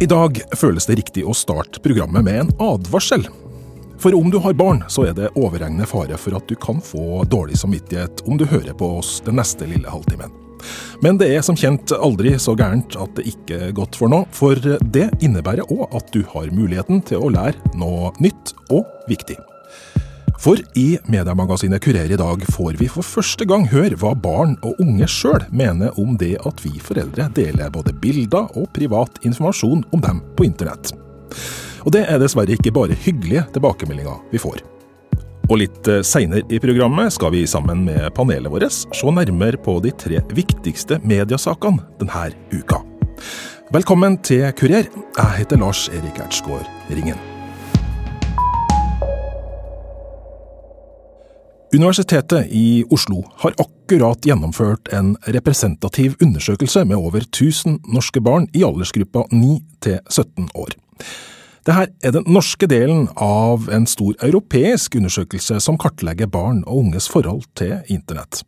I dag føles det riktig å starte programmet med en advarsel. For om du har barn, så er det overhengende fare for at du kan få dårlig samvittighet om du hører på oss den neste lille halvtimen. Men det er som kjent aldri så gærent at det ikke er godt for noe, for det innebærer òg at du har muligheten til å lære noe nytt og viktig. For i mediemagasinet Kurer i dag får vi for første gang høre hva barn og unge sjøl mener om det at vi foreldre deler både bilder og privat informasjon om dem på internett. Og det er dessverre ikke bare hyggelige tilbakemeldinger vi får. Og litt eh, seinere i programmet skal vi sammen med panelet vårt se nærmere på de tre viktigste mediasakene denne uka. Velkommen til Kurer. Jeg heter Lars Erik Ertsgaard Ringen. Universitetet i Oslo har akkurat gjennomført en representativ undersøkelse med over 1000 norske barn i aldersgruppa 9 til 17 år. Dette er den norske delen av en stor europeisk undersøkelse som kartlegger barn og unges forhold til internett.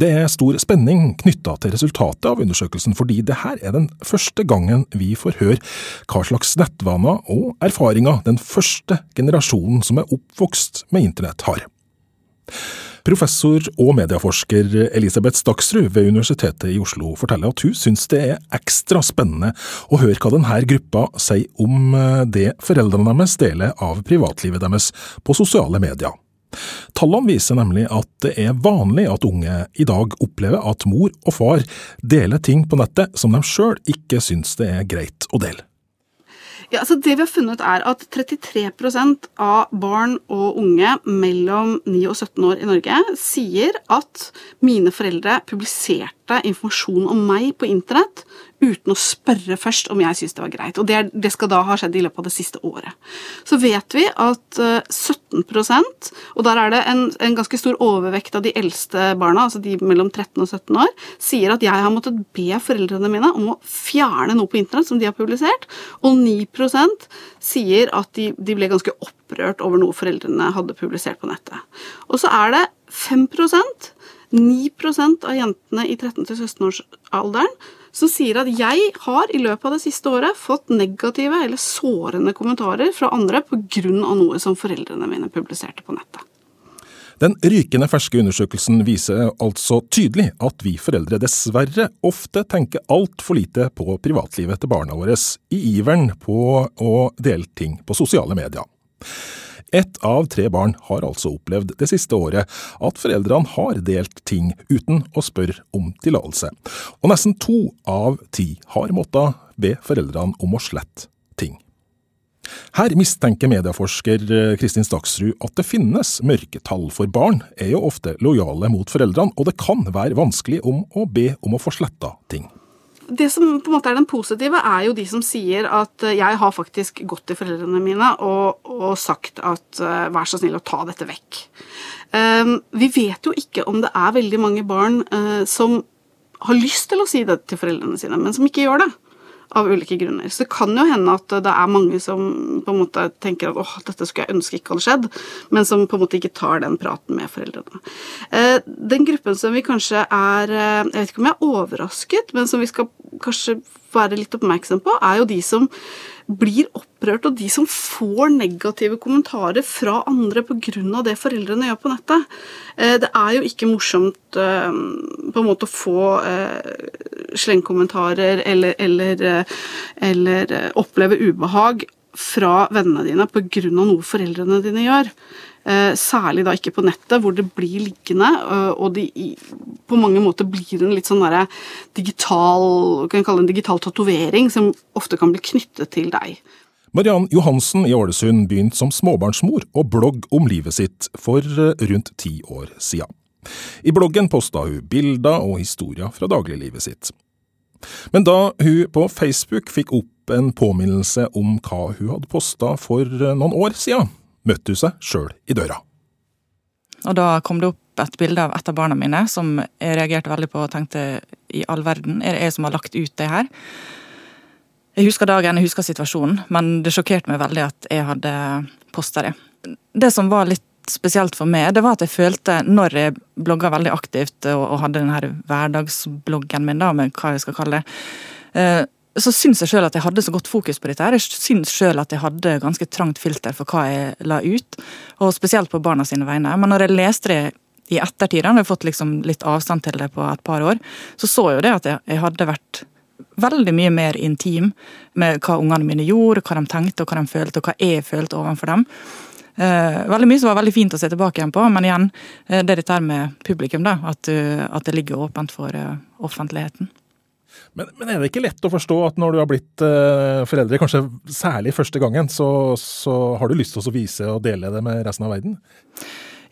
Det er stor spenning knytta til resultatet av undersøkelsen, fordi dette er den første gangen vi får høre hva slags nettvaner og erfaringer den første generasjonen som er oppvokst med internett, har. Professor og medieforsker Elisabeth Staksrud ved Universitetet i Oslo forteller at hun syns det er ekstra spennende å høre hva denne gruppa sier om eh, det foreldrene deres deler av privatlivet deres på sosiale medier. Tallene viser nemlig at det er vanlig at unge i dag opplever at mor og far deler ting på nettet som de sjøl ikke syns det er greit å dele. Ja, altså det vi har funnet er at 33% av barn og unge mellom 9 og 17 år i Norge sier at mine foreldre publiserte informasjon om meg på internett uten å spørre først om jeg syns det var greit. Og det, det, skal da ha skjedd i løpet av det siste året. Så vet vi at 17 eh, og der er det en, en, ganske stor overvekt av de eldste barna, altså de mellom 13 og 17 år, sier at jeg har måttet be foreldrene mine om å fjerne noe på internett som de har publisert, og 9% sier at de, de ble ganske opprørt over noe foreldrene hadde publisert på nettet. Og så er det 5 9% av jentene i 13-17-årsalderen som sier at jeg har i løpet av det siste året fått negative eller sårende kommentarer fra andre pga. noe som foreldrene mine publiserte på nettet. Den rykende ferske undersøkelsen viser altså tydelig at vi foreldre dessverre ofte tenker altfor lite på privatlivet til barna våre, i iveren på å dele ting på sosiale medier. Ett av tre barn har altså opplevd det siste året at foreldrene har delt ting uten å spørre om tillatelse, og nesten to av ti har måttet be foreldrene om å slette ting. Her mistenker medieforsker Kristin Staksrud at det finnes mørketall, for barn er jo ofte lojale mot foreldrene, og det kan være vanskelig om å be om å få sletta ting det som på en måte er den positive, er jo de som sier at eh, jeg har faktisk gått til foreldrene mine og, og sagt at uh, vær så snill å ta dette vekk. Um, vi vet jo ikke om det er veldig mange barn uh, som har lyst til å si det til foreldrene sine, men som ikke gjør det av ulike grunner. Så det kan jo hende at det er mange som på en måte tenker at åh, dette skulle jeg ønske ikke hadde skjedd, men som på en måte ikke tar den praten med foreldrene. Eh, den gruppen som vi kanskje er eh, Jeg vet ikke om jeg er overrasket, men som vi skal kanskje være litt oppmerksom på, er jo de som blir opprørt, og de som får negative kommentarer fra andre pga. det foreldrene gjør på nettet. Eh, det er jo ikke morsomt eh, på en måte å få eh, slengkommentarer eller, eller, eller oppleve ubehag fra vennene dine pga. noe foreldrene dine gjør. Eh, særlig da ikke på nettet, hvor det blir liggende, eh, og de, på mange måter blir en litt sånn derre digital kan kalle det en digital tatovering som ofte kan bli knyttet til deg. Mariann Johansen i Ålesund begynte som småbarnsmor å blogge om livet sitt for eh, rundt ti år siden. I bloggen posta hun bilder og historier fra dagliglivet sitt. Men da hun på Facebook fikk opp en påminnelse om hva hun hadde posta for noen år siden, møtte hun seg sjøl i døra. Og da kom det opp et bilde av et av barna mine som jeg reagerte veldig på og tenkte i all verden, er det jeg som har lagt ut det her? Jeg husker dagen, jeg husker situasjonen, men det sjokkerte meg veldig at jeg hadde posta det. Det som var litt spesielt for meg, det var at jeg følte, når jeg blogga veldig aktivt og, hadde denne hverdagsbloggen min, da, med hva jeg skal kalle det, eh, så syns jeg sjøl at jeg hadde så godt fokus på dette. her. Jeg syns sjøl at jeg hadde ganske trangt filter for hva jeg la ut, og spesielt på barna sine vegne. Men når jeg leste det i ettertid, når jeg har fått liksom litt avstand til det på et par år, så så jeg jo det at jeg, hadde vært veldig mye mer intim med hva ungene mine gjorde, hva de tenkte og hva de følte, og hva jeg følte overfor dem. Eh, veldig mye som var veldig fint å se tilbake igjen på, men igjen, eh, det er dette med publikum, da. At, uh, at det ligger åpent for offentligheten. Men, men, er det ikke lett å forstå at når du har blitt eh, foreldre, kanskje særlig første gangen, så, så, har du lyst til å vise og dele det med resten av verden?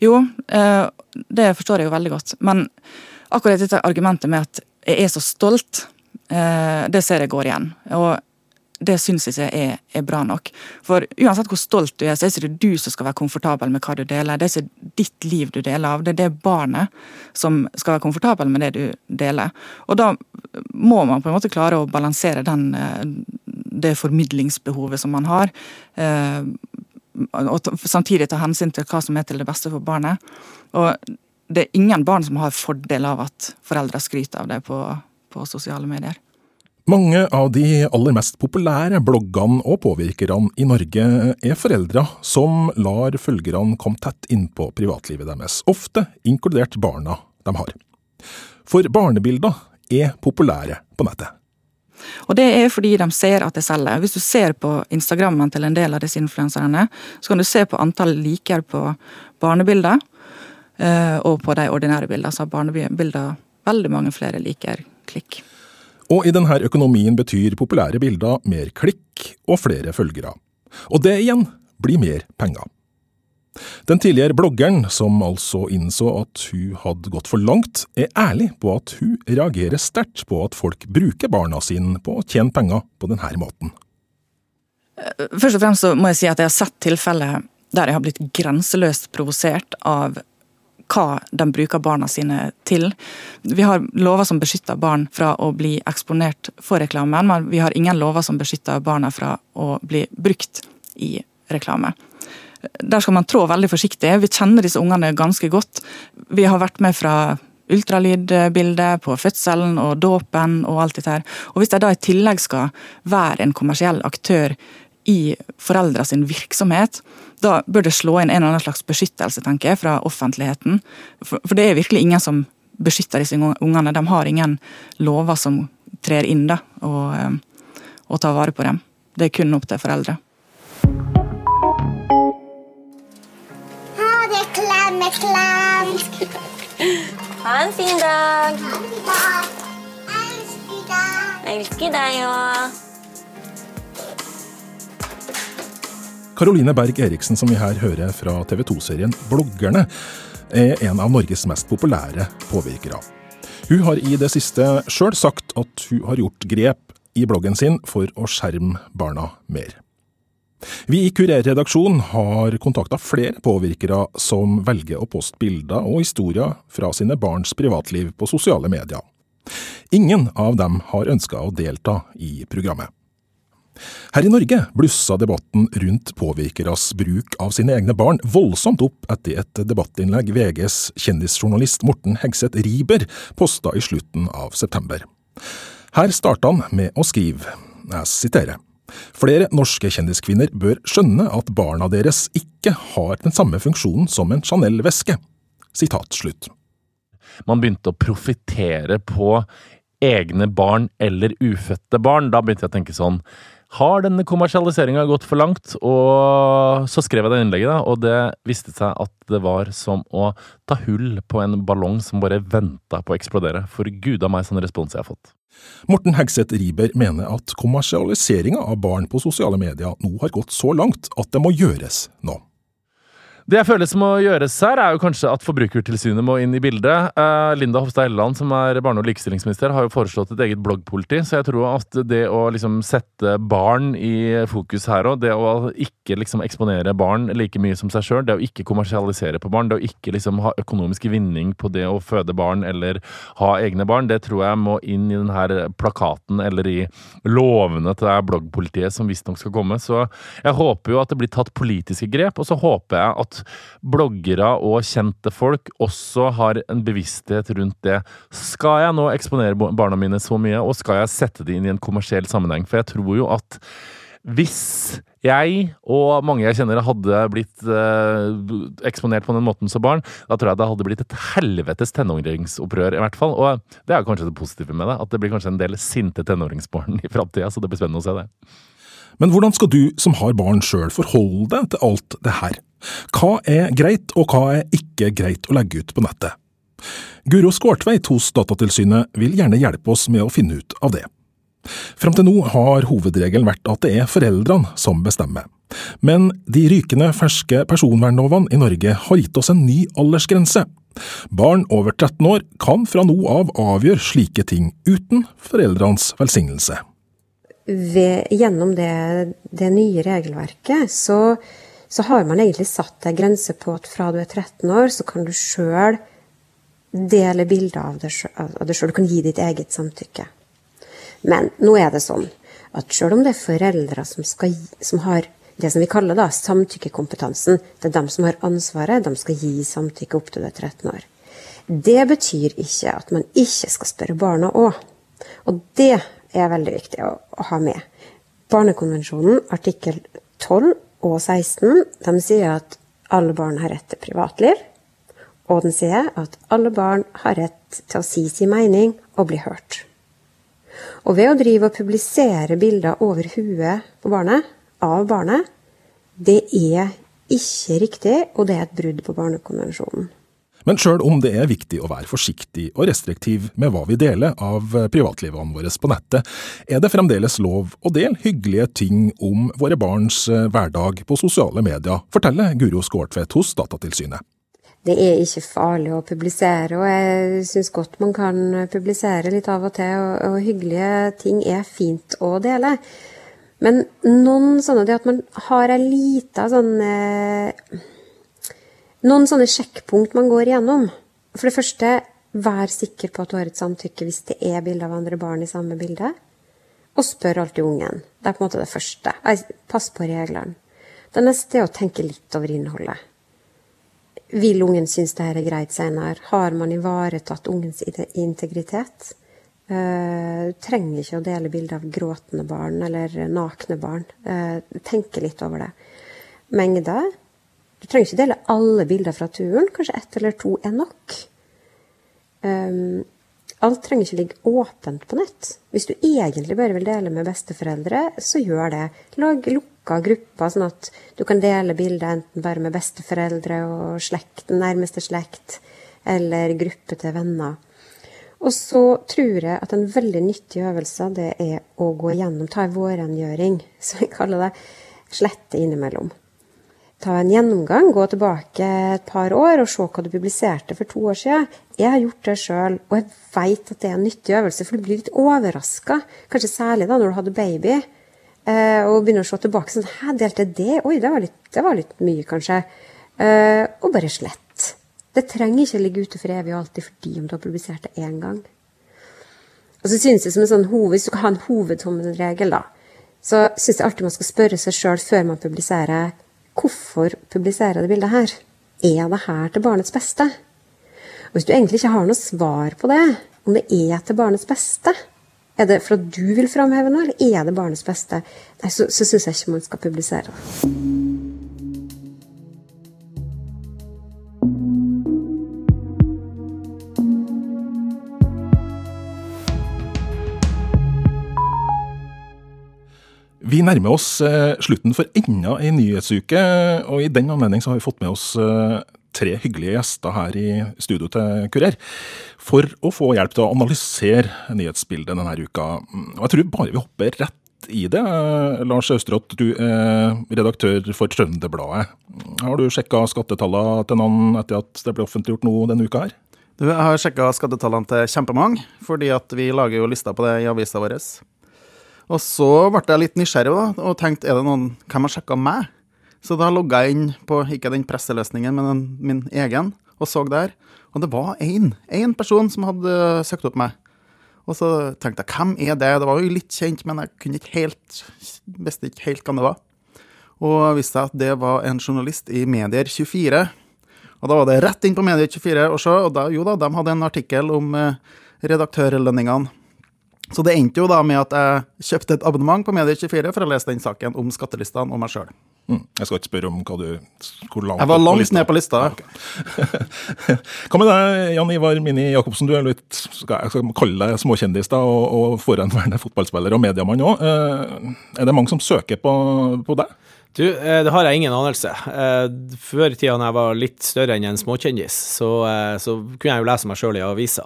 Jo, eh, det forstår jeg jo veldig godt. Men akkurat dette argumentet med at jeg er så stolt, eh, det ser jeg går igjen. Og det syns jeg ikke er, er, bra nok. For uansett hvor stolt du er, så er det ikke du som skal være komfortabel med hva du deler. Det er ikke ditt liv du deler av, det er det barnet som skal være komfortabel med det du deler. Og da må man på en måte klare å balansere den, eh, det formidlingsbehovet som man har. Eh, og samtidig ta hensyn til hva som er til det beste for barnet. Og det er ingen barn som har fordel av at foreldre skryter av det på, på sosiale medier. Mange av de aller mest populære bloggene og påvirkerne i Norge er foreldre som lar følgerne komme tett innpå privatlivet deres, ofte inkludert barna de har. For barnebilder er populære på nettet. Og det er fordi de ser at det selger. Hvis du ser på Instagrammen til en del av disse influenserne, så kan du se på antall liker på barnebilder eh, og på de ordinære bildene. Så har barnebilder veldig mange flere liker klikk. Og i denne økonomien betyr populære bilder mer klikk og flere følgere. Og det igjen blir mer penger. Den tidligere bloggeren, som altså innså at hun hadde gått for langt, er ærlig på at hun reagerer sterkt på at folk bruker barna sine på å tjene penger på denne måten. Først og fremst må jeg si at jeg har sett tilfeller der jeg har blitt grenseløst provosert av hva de bruker barna sine til. Vi har lover som beskytter barn fra å bli eksponert for reklamen, men vi har ingen lover som beskytter barna fra å bli brukt i reklame. Der skal man trå veldig forsiktig. Vi kjenner disse ungene ganske godt. Vi har vært med fra ultralydbildet på fødselen og dåpen og alt dette her. Og hvis de da i tillegg skal være en kommersiell aktør i foreldra sin virksomhet, da bør det slå inn en eller annen slags beskyttelse tenker jeg, fra offentligheten. For, for det er virkelig ingen som beskytter disse ungene. De har ingen lover som trer inn da, og, eh, og tar vare på dem. Det er kun opp til foreldre. Ha det, klemmeklem. Ha en fin dag. Elsker deg. Elsker deg òg. Karoline Berg Eriksen, som vi her hører fra TV 2-serien Bloggerne, er en av Norges mest populære påvirkere. Hun har i det siste sjøl sagt at hun har gjort grep i bloggen sin for å skjerme barna mer. Vi i Kurer-redaksjonen har kontakta flere påvirkere som velger å poste bilder og historier fra sine barns privatliv på sosiale medier. Ingen av dem har ønska å delta i programmet. Her i Norge blussa debatten rundt påvirkeres bruk av sine egne barn voldsomt opp etter et debattinnlegg VGs kjendisjournalist Morten Hegseth Riiber posta i slutten av september. Her starta han med å skrive, jeg siterer, Flere norske kjendiskvinner bør skjønne at barna deres ikke har den samme funksjonen som en Chanel-veske. Sitat slutt. Man begynte å profittere på egne barn eller ufødte barn. Da begynte jeg å tenke sånn har denne kommersialiseringa gått for langt? Og så skrev jeg det innlegget, da, og det viste seg at det var som å ta hull på en ballong som bare venta på å eksplodere. For gud av meg sånn respons jeg har fått. Morten Hegseth Riiber mener at kommersialiseringa av barn på sosiale medier nå har gått så langt at det må gjøres nå. Det jeg føler som må gjøres her, er jo kanskje at Forbrukertilsynet må inn i bildet. Uh, Linda Hofstad Helleland, som er barne- og likestillingsminister, har jo foreslått et eget bloggpoliti, så jeg tror at det å liksom sette barn i fokus her òg, det å ikke liksom eksponere barn like mye som seg sjøl, det å ikke kommersialisere på barn, det å ikke liksom ha økonomisk vinning på det å føde barn eller ha egne barn, det tror jeg må inn i denne plakaten eller i lovene til det bloggpolitiet som visstnok skal komme. Så jeg håper jo at det blir tatt politiske grep, og så håper jeg at bloggere og kjente folk også har en bevissthet rundt det. Skal jeg nå eksponere barna mine så mye, og skal jeg sette det inn i en kommersiell sammenheng? For jeg tror jo at hvis jeg og mange jeg kjenner hadde blitt eh, eksponert på den måten som barn, da tror jeg det hadde blitt et helvetes tenåringsopprør, i hvert fall. Og det er kanskje det positive med det, at det blir kanskje en del sinte tenåringsbarn i framtida, så det blir spennende å se det. Men hvordan skal du som har barn sjøl forholde deg til alt det her? Hva er greit, og hva er ikke greit å legge ut på nettet? Guro Skårtveit hos Datatilsynet vil gjerne hjelpe oss med å finne ut av det. Fram til nå har hovedregelen vært at det er foreldrene som bestemmer. Men de rykende ferske personvernlovene i Norge har gitt oss en ny aldersgrense. Barn over 13 år kan fra nå av avgjøre slike ting uten foreldrenes velsignelse. Ved, gjennom det, det, nye regelverket så, så, har man egentlig satt en grense på at fra du er 13 år, så kan du sjøl dele bilder av deg sjøl. Du kan gi ditt eget samtykke. Men nå er det sånn at selv om det er foreldre som, skal, som har det som vi kaller da samtykkekompetansen, det er dem som har ansvaret, de skal gi samtykke opp til du er 13 år. Det betyr ikke at man ikke skal spørre barna òg. Og det er veldig viktig å, å, ha med. Barnekonvensjonen artikkel 12 og 16 de sier at alle barn har rett til privatliv. Og den sier at alle barn har rett til å si sin mening og bli hørt. Og ved å drive og publisere bilder over huet på barnet, av barnet, det er ikke riktig, og det er et brudd på Barnekonvensjonen. Men sjøl om det er viktig å være forsiktig og restriktiv med hva vi deler av privatlivene våre på nettet, er det fremdeles lov å dele hyggelige ting om våre barns eh, hverdag på sosiale medier, forteller Guro Skårtvedt hos Datatilsynet det er ikke farlig å publisere, og jeg syns godt man kan publisere litt av og til, og, og hyggelige ting er fint å dele. Men noen sånne det at man har ei lita sånn eh, Noen sånne sjekkpunkt man går igjennom. For det første, vær sikker på at du har et samtykke hvis det er bilde av andre barn i samme bilde. Og spør alltid ungen. Det er på en måte det første. Pass på reglene. Det neste er å tenke litt over innholdet. Vil ungen synes det her er greit senere? Har man ivaretatt ungens integritet? Uh, trenger ikke å dele bilde av gråtende barn eller nakne barn. Uh, tenke litt over det. Mengde. Du trenger ikke dele alle bilder fra turen. Kanskje ett eller to er nok. Um, alt trenger ikke ligge åpent på nett. Hvis du egentlig bare vil dele med besteforeldre, så gjør det. Lag lukka grupper, sånn at du kan dele bilder enten bare med besteforeldre og slekt, nærmeste slekt, eller gruppe til venner. Og så tror jeg at en veldig nyttig øvelse det er å gå igjennom, ta en vårrengjøring, som vi kaller det, slette innimellom ta en gjennomgang, gå tilbake et par år og se hva du publiserte for to år siden. Jeg har gjort det sjøl, og jeg veit at det er en nyttig øvelse, for du blir litt overraska, kanskje særlig da når du hadde baby, eh, og begynner å se tilbake sånn Hæ, delte jeg det? Oi, det var litt, det var litt mye, kanskje. Eh, og bare slett. Det trenger ikke å ligge ute for evig og alltid fordi om du har publisert det én gang. Og så synes jeg som en sånn hoved, Hvis du skal ha en hovedtommelregel, da, så syns jeg alltid man skal spørre seg sjøl før man publiserer Hvorfor publiserer jeg det bildet her? Er det her til barnets beste? Og hvis du egentlig ikke har noe svar på det, om det er til barnets beste, er det for at du vil framheve noe, eller er det barnets beste, Nei, så, så syns jeg ikke man skal publisere det. Vi nærmer oss eh, slutten for enda en nyhetsuke, og i den anledning har vi fått med oss eh, tre hyggelige gjester her i studio til Kurer, for å få hjelp til å analysere nyhetsbildet denne uka. Og jeg tror bare vi hopper rett i det. Eh, Lars Austrått, du er redaktør for Trønderbladet. Har du sjekka skattetallene til noen etter at det ble offentliggjort nå denne uka her? Du, jeg har sjekka skattetallene til kjempemange, fordi vi lager jo lister på det i avisa vår. Og så ble jeg litt nysgjerrig da, og tenkte er det noen hvem har sjekka meg? Så da logga jeg inn på ikke den presseløsningen, men den, min egen, og så der. Og det var én. Én person som hadde søkt opp meg. Og så tenkte jeg hvem er det? Det var jo litt kjent, men jeg kunne ikke helt, visste ikke helt hvem det var. Og visste at det var en journalist i Medier24. Og da var det rett inn på Medier24 og se, og da, jo da, de hadde en artikkel om eh, redaktørlønningene. Så det endte jo da med at jeg kjøpte et abonnement på Medier24 for å lese den saken om skattelistene og meg sjøl. Mm. Jeg skal ikke spørre om hva du hvor langt Jeg var langt ned på lista. Hva med deg, Jan Ivar Mini Jacobsen, du er litt skal jeg skal kalle deg småkjendis da, og, og forhenværende fotballspiller og mediemann òg. Er det mange som søker på, på deg? Du, eh, det har jeg ingen anelse. Eh, Før i tida da jeg var litt større enn en småkjendis, så, eh, så kunne jeg jo lese meg sjøl i avisa.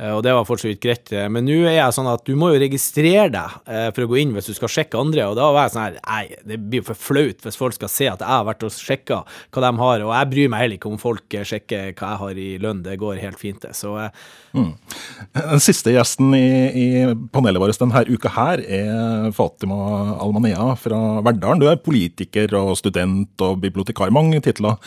Eh, Og det var for så vidt greit. eh, Men nå er jeg sånn at du må jo registrere deg eh, for å gå inn hvis du skal sjekke andre. Og da var jeg sånn her Nei, det blir jo for flaut hvis folk skal se at jeg har vært og sjekka hva de har. Og jeg bryr meg heller ikke om folk sjekker hva jeg har i lønn. Det går helt fint, det. Så mm. Den siste gjesten i, i panelet vårt denne uka her er Fatima Almanea fra Verdalen. Du er politiker og student og bibliotekar. Mange titler.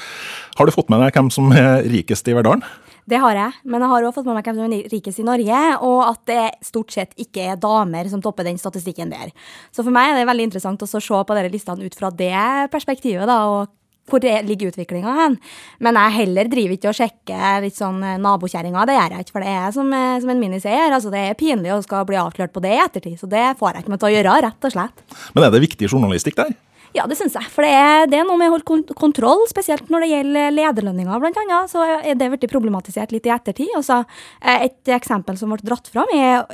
Har du fått med deg hvem som er rikest i Verdalen? Det har jeg, men jeg har òg fått med meg hvem som er rikest i Norge, og at det stort sett ikke er damer som topper den statistikken der. Så for meg er det veldig interessant å se på disse listene ut fra det perspektivet, da, og hvor det ligger utviklinga hen. Men jeg heller driver ikke og sjekker litt sånn eh, nabokjerringa, det gjør jeg ikke, for det er som, eh, som en miniseier. Altså, det er pinlig å skal bli avslørt på det i ettertid, så det får jeg ikke meg til å gjøre, rett og slett. Men er det viktig journalistikk der? Ja, det syns jeg. For det er, det er noe med å holde kontroll, spesielt når det gjelder lederlønninger, annet. Så er det blitt problematisert litt i ettertid. Også, eh, et eksempel som ble dratt fram, er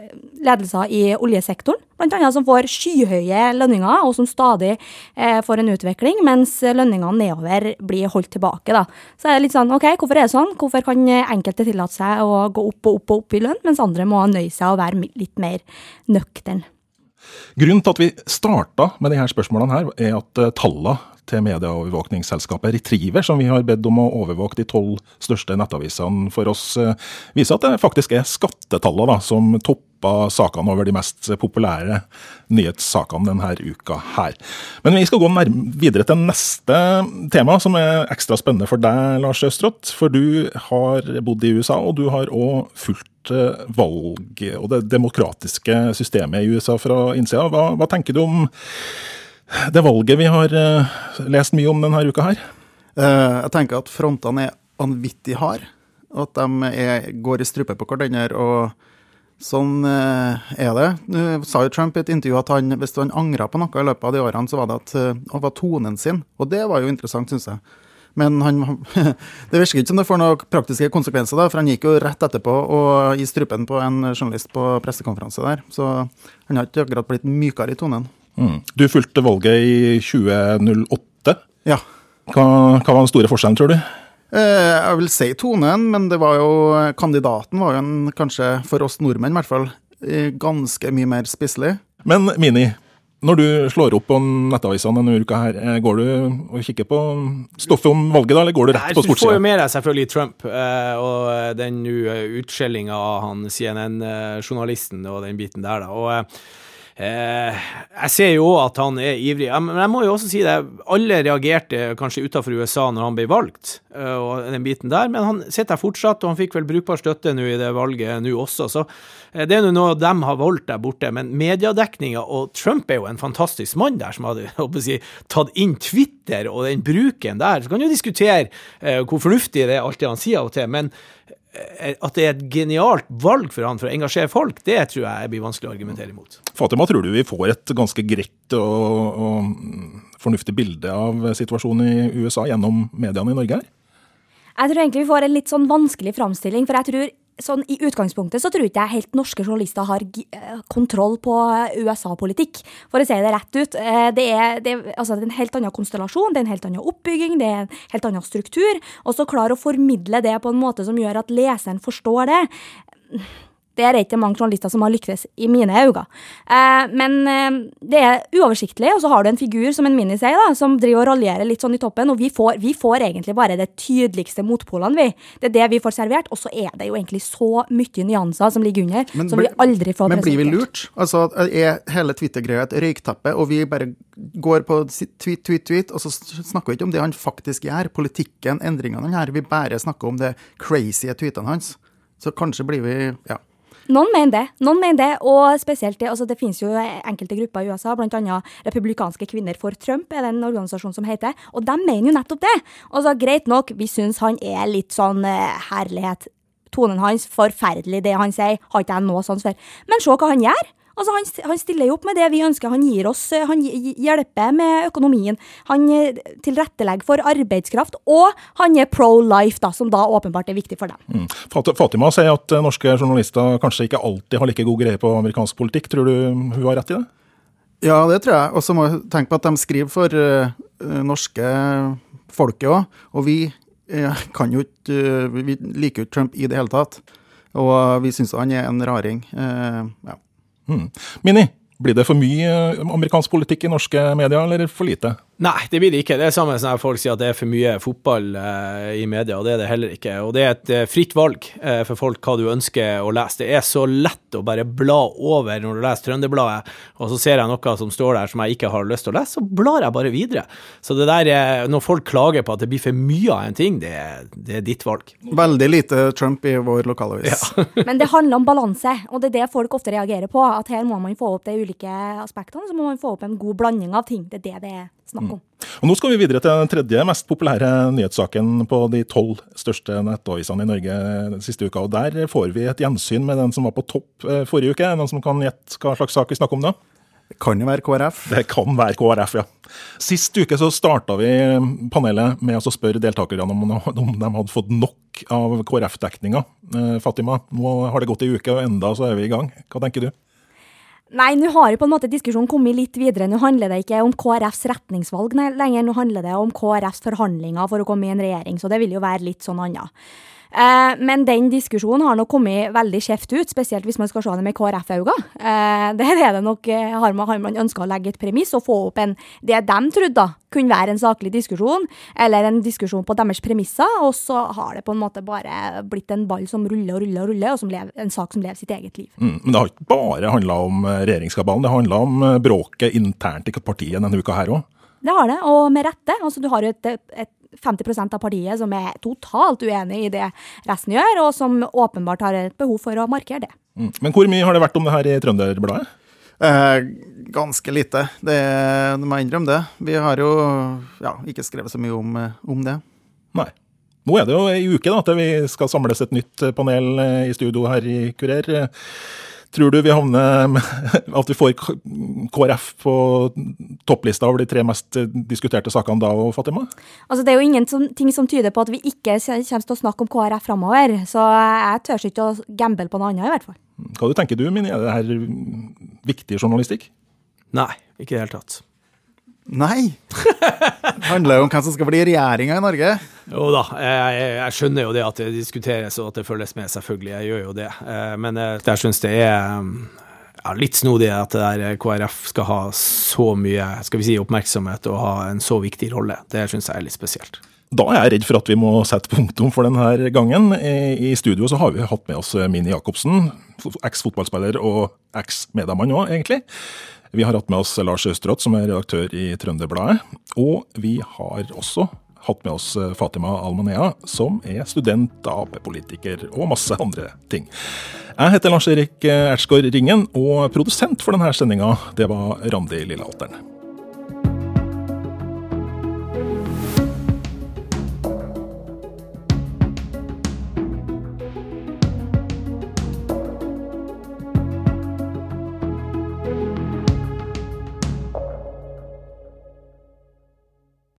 ledelser i oljesektoren, annet som får skyhøye lønninger, og som stadig eh, får en utvikling, mens lønningene nedover blir holdt tilbake. Da. Så er det litt sånn, ok, hvorfor er det sånn? Hvorfor kan enkelte tillate seg å gå opp og opp og opp i lønn, mens andre må nøye seg og være litt mer nøktern? Grunnen til at vi starta med disse spørsmålene, her, er at eh, tallene til medieovervåkningsselskapet Retriever, som vi har bedt om å overvåke de tolv største nettavisene for oss, eh, viser at det faktisk er skattetallene da, som toppa sakene over de mest populære nyhetssakene denne uka her. Men vi skal gå videre til neste tema, som er ekstra spennende for deg, Lars Østrått. For du har bodd i USA, og du har òg fulgt valg og det demokratiske systemet i USA fra innsida. Hva, hva tenker du om det valget vi har eh, lest mye om denne uka her? Eh, Jeg tenker at frontene er vanvittig harde, og at de er, går i strupe på hverandre. og Sånn eh, er det. Nå sa jo Trump i et intervju at han, hvis han angra på noe i løpet av de årene, så var det at eh, det var tonen sin. Og det var jo interessant, syns jeg. Men han, det virker ikke som det får noen praktiske konsekvenser, da, for han gikk jo rett etterpå og i strupen på en journalist på pressekonferanse der. Så han har ikke akkurat blitt mykere i tonen. Mm. Du fulgte valget i 2008. Ja. Hva, hva var den store forskjellen, tror du? Eh, Jeg vil si tonen, men det var jo, kandidaten var jo en, kanskje for oss nordmenn i hvert fall, eh, ganske mye mer spisslig. Men Mini, når du slår opp på nettavisene denne uka her, eh, går du og kikker på stoffet om valget, da, eller går du rett på Du får jo med deg selvfølgelig Trump eh, og den eh, utskjellinga av han CNN-journalisten og den biten der, da. Og eh, jeg ser jo at han er ivrig, men jeg må jo også si det. Alle reagerte kanskje utenfor USA når han ble valgt, eh, og den biten der, men han sitter her fortsatt, og han fikk vel brukbar støtte nå i det valget nå også. Så eh, det er jo noe de har valgt der borte. Men mediedekninga, og Trump er jo en fantastisk mann der, som hadde håper å si, tatt inn Twitter og den bruken der. Så kan du diskutere eh, hvor fornuftig det er alt det han sier av og til, men at det er et genialt valg for han for å engasjere folk, det tror jeg blir vanskelig å argumentere imot. Fatima, tror du vi får et ganske greit og, og fornuftig bilde av situasjonen i USA gjennom mediene i Norge her? Jeg tror egentlig vi får en litt sånn vanskelig framstilling, for jeg tror sånn I utgangspunktet så tror ikke jeg helt norske journalister har eh, kontroll på USA-politikk, for å si det rett ut. Eh, Det er, det, altså, det er en helt annen konstellasjon, det er en helt annen oppbygging, det er en helt annen struktur. Og så klare å formidle det på en måte som gjør at leseren forstår det. Det er ikke mange journalister som har lyktes, i mine øyne. Eh, men eh, det er uoversiktlig, og så har du en figur som en Mini sier, da, som driver og raljerer litt sånn i toppen, og vi får, vi får egentlig bare det tydeligste motpolene, vi. Det er det vi får servert, og så er det jo egentlig så mye nyanser som ligger under, som vi aldri får presentert. Men blir vi lurt? Altså, er hele Twitter-greia et røykteppe, og vi bare går på tweet, tweet, tweet, og så snakker vi ikke om det han faktisk gjør, politikken, endringene han gjør, vi bare snakker om det crazy tweetene hans. Så kanskje blir vi Ja. Noen mener det. Noen mener det, og spesielt det, altså det finnes jo enkelte grupper i USA, bl.a. Republikanske kvinner for Trump, er det en organisasjon som heter, og de mener jo nettopp det. Altså, Greit nok, vi syns han er litt sånn uh, herlighet. Tonen hans, forferdelig det han sier, har ikke jeg noe sans for. Men se hva han gjør. Altså, han, han, stiller jo opp med det vi ønsker. Han gir oss, eh, han hjelper med økonomien. Han eh, tilrettelegger for arbeidskraft, og han er pro life, da, som da åpenbart er viktig for dem. Mm. Fatima sier at eh, norske journalister kanskje ikke alltid har like god greie på amerikansk politikk. Tror du hun har rett i det? Ja, det tror jeg. Og så må jeg tenke på at de skriver for uh, norske folket òg. Og vi uh, kan jo ikke uh, Vi liker jo ikke Trump i det hele tatt. Og vi syns han er en raring. ja. Mm. Mini, blir det for mye amerikansk politikk i norske medier, eller for lite? Nei, det blir det ikke. Det er samme som folk sier at det er for mye fotball eh, i media, og det er det heller ikke. Og det er et eh, fritt valg eh, for folk hva du ønsker å lese. Det er så lett å bare bla over når du leser Trønderbladet, og så ser jeg noe som står der som jeg ikke har lyst til å lese, så blar jeg bare videre. Så det der, eh, når folk klager på at det blir for mye av en ting, det, det er ditt valg. Veldig lite Trump i vår lokalavis. Ja. Men det handler om balanse, og det er det folk ofte reagerer på. At her må man få opp de ulike aspektene, så må man få opp en god blanding av ting. Det er det det er snakk om. Mm. Og Nå skal vi videre til den tredje mest populære nyhetssaken på de tolv største nettavisene i Norge den siste uka. og Der får vi et gjensyn med den som var på topp eh, forrige uke. Noen som kan gjette hva slags sak vi snakker om da? Det kan jo være KrF. Det kan være KrF, ja. Sist uke så starta vi panelet med å spørre deltakerne om, om de hadde fått nok av KrF-dekninga. Eh, Fatima, nå har det gått ei uke, og enda så er vi i gang. Hva tenker du? Nei, nå har jo på en måte diskusjonen kommet litt videre. Nå handler det ikke om KrFs retningsvalg lenger, nå handler det om KrFs forhandlinger for å komme i en regjering, så det vil jo være litt sånn annet. Eh, men den diskusjonen har nok kommet veldig skjevt ut, spesielt hvis man skal se det med KrF-øyne. Eh, det er det nok, eh, har man, har man ønska å legge et premiss og få opp en, det de trodde da, kunne være en saklig diskusjon, eller en diskusjon på deres premisser, og så har det på en måte bare blitt en ball som ruller og ruller og ruller, og lever, en sak som lever sitt eget liv. Mm, men det har ikke bare handla om regjeringskabalen, det handla om bråket internt i partiet denne uka her òg? Det har det, og med rette. Altså, du har jo et, et 50% av partiet som er totalt uenig i det resten gjør, og som åpenbart har et behov for å markere det. Mm. Men hvor mye har det vært om det her i Trønderbladet? Eh, ganske lite, det, det må jeg innrømme det. Vi har jo ja, ikke skrevet så mye om, eh, om det. Nei. Nå er det jo ei uke da, til vi skal samles et nytt panel eh, i studio her i Kurer. Tror du vi havner at vi får KrF på topplista over de tre mest diskuterte sakene da Fatima? Altså, det er jo ingenting som tyder på at vi ikke kommer til å snakke om KrF framover. Så jeg tør ikke å gamble på noe annet, i hvert fall. Hva du tenker du, Mini? Er det her viktig journalistikk? Nei, ikke i det hele tatt. Nei! Det handler jo om hvem som skal bli regjeringa i Norge. Jo da, jeg, jeg, skjønner jo det at det diskuteres og at det følges med, selvfølgelig. Jeg gjør jo det. Eh, men eh, jeg syns det er ja, litt snodig at det der KrF skal ha så mye skal vi si, oppmerksomhet og ha en så viktig rolle. Det syns jeg er litt spesielt. Da er jeg redd for at vi må sette punktum for denne gangen. I studio så har vi hatt med oss Mini Jacobsen, eks-fotballspiller og eks-mediemann òg, egentlig. Vi har hatt med oss Lars Østerått, som er redaktør i Trønderbladet. Og vi har også hatt med oss Fatima Almanea, som er student, Ap-politiker og masse andre ting. Jeg heter Lars-Erik Ertsgaard Ringen, og produsent for denne sendinga, det var Randi Lillealteren.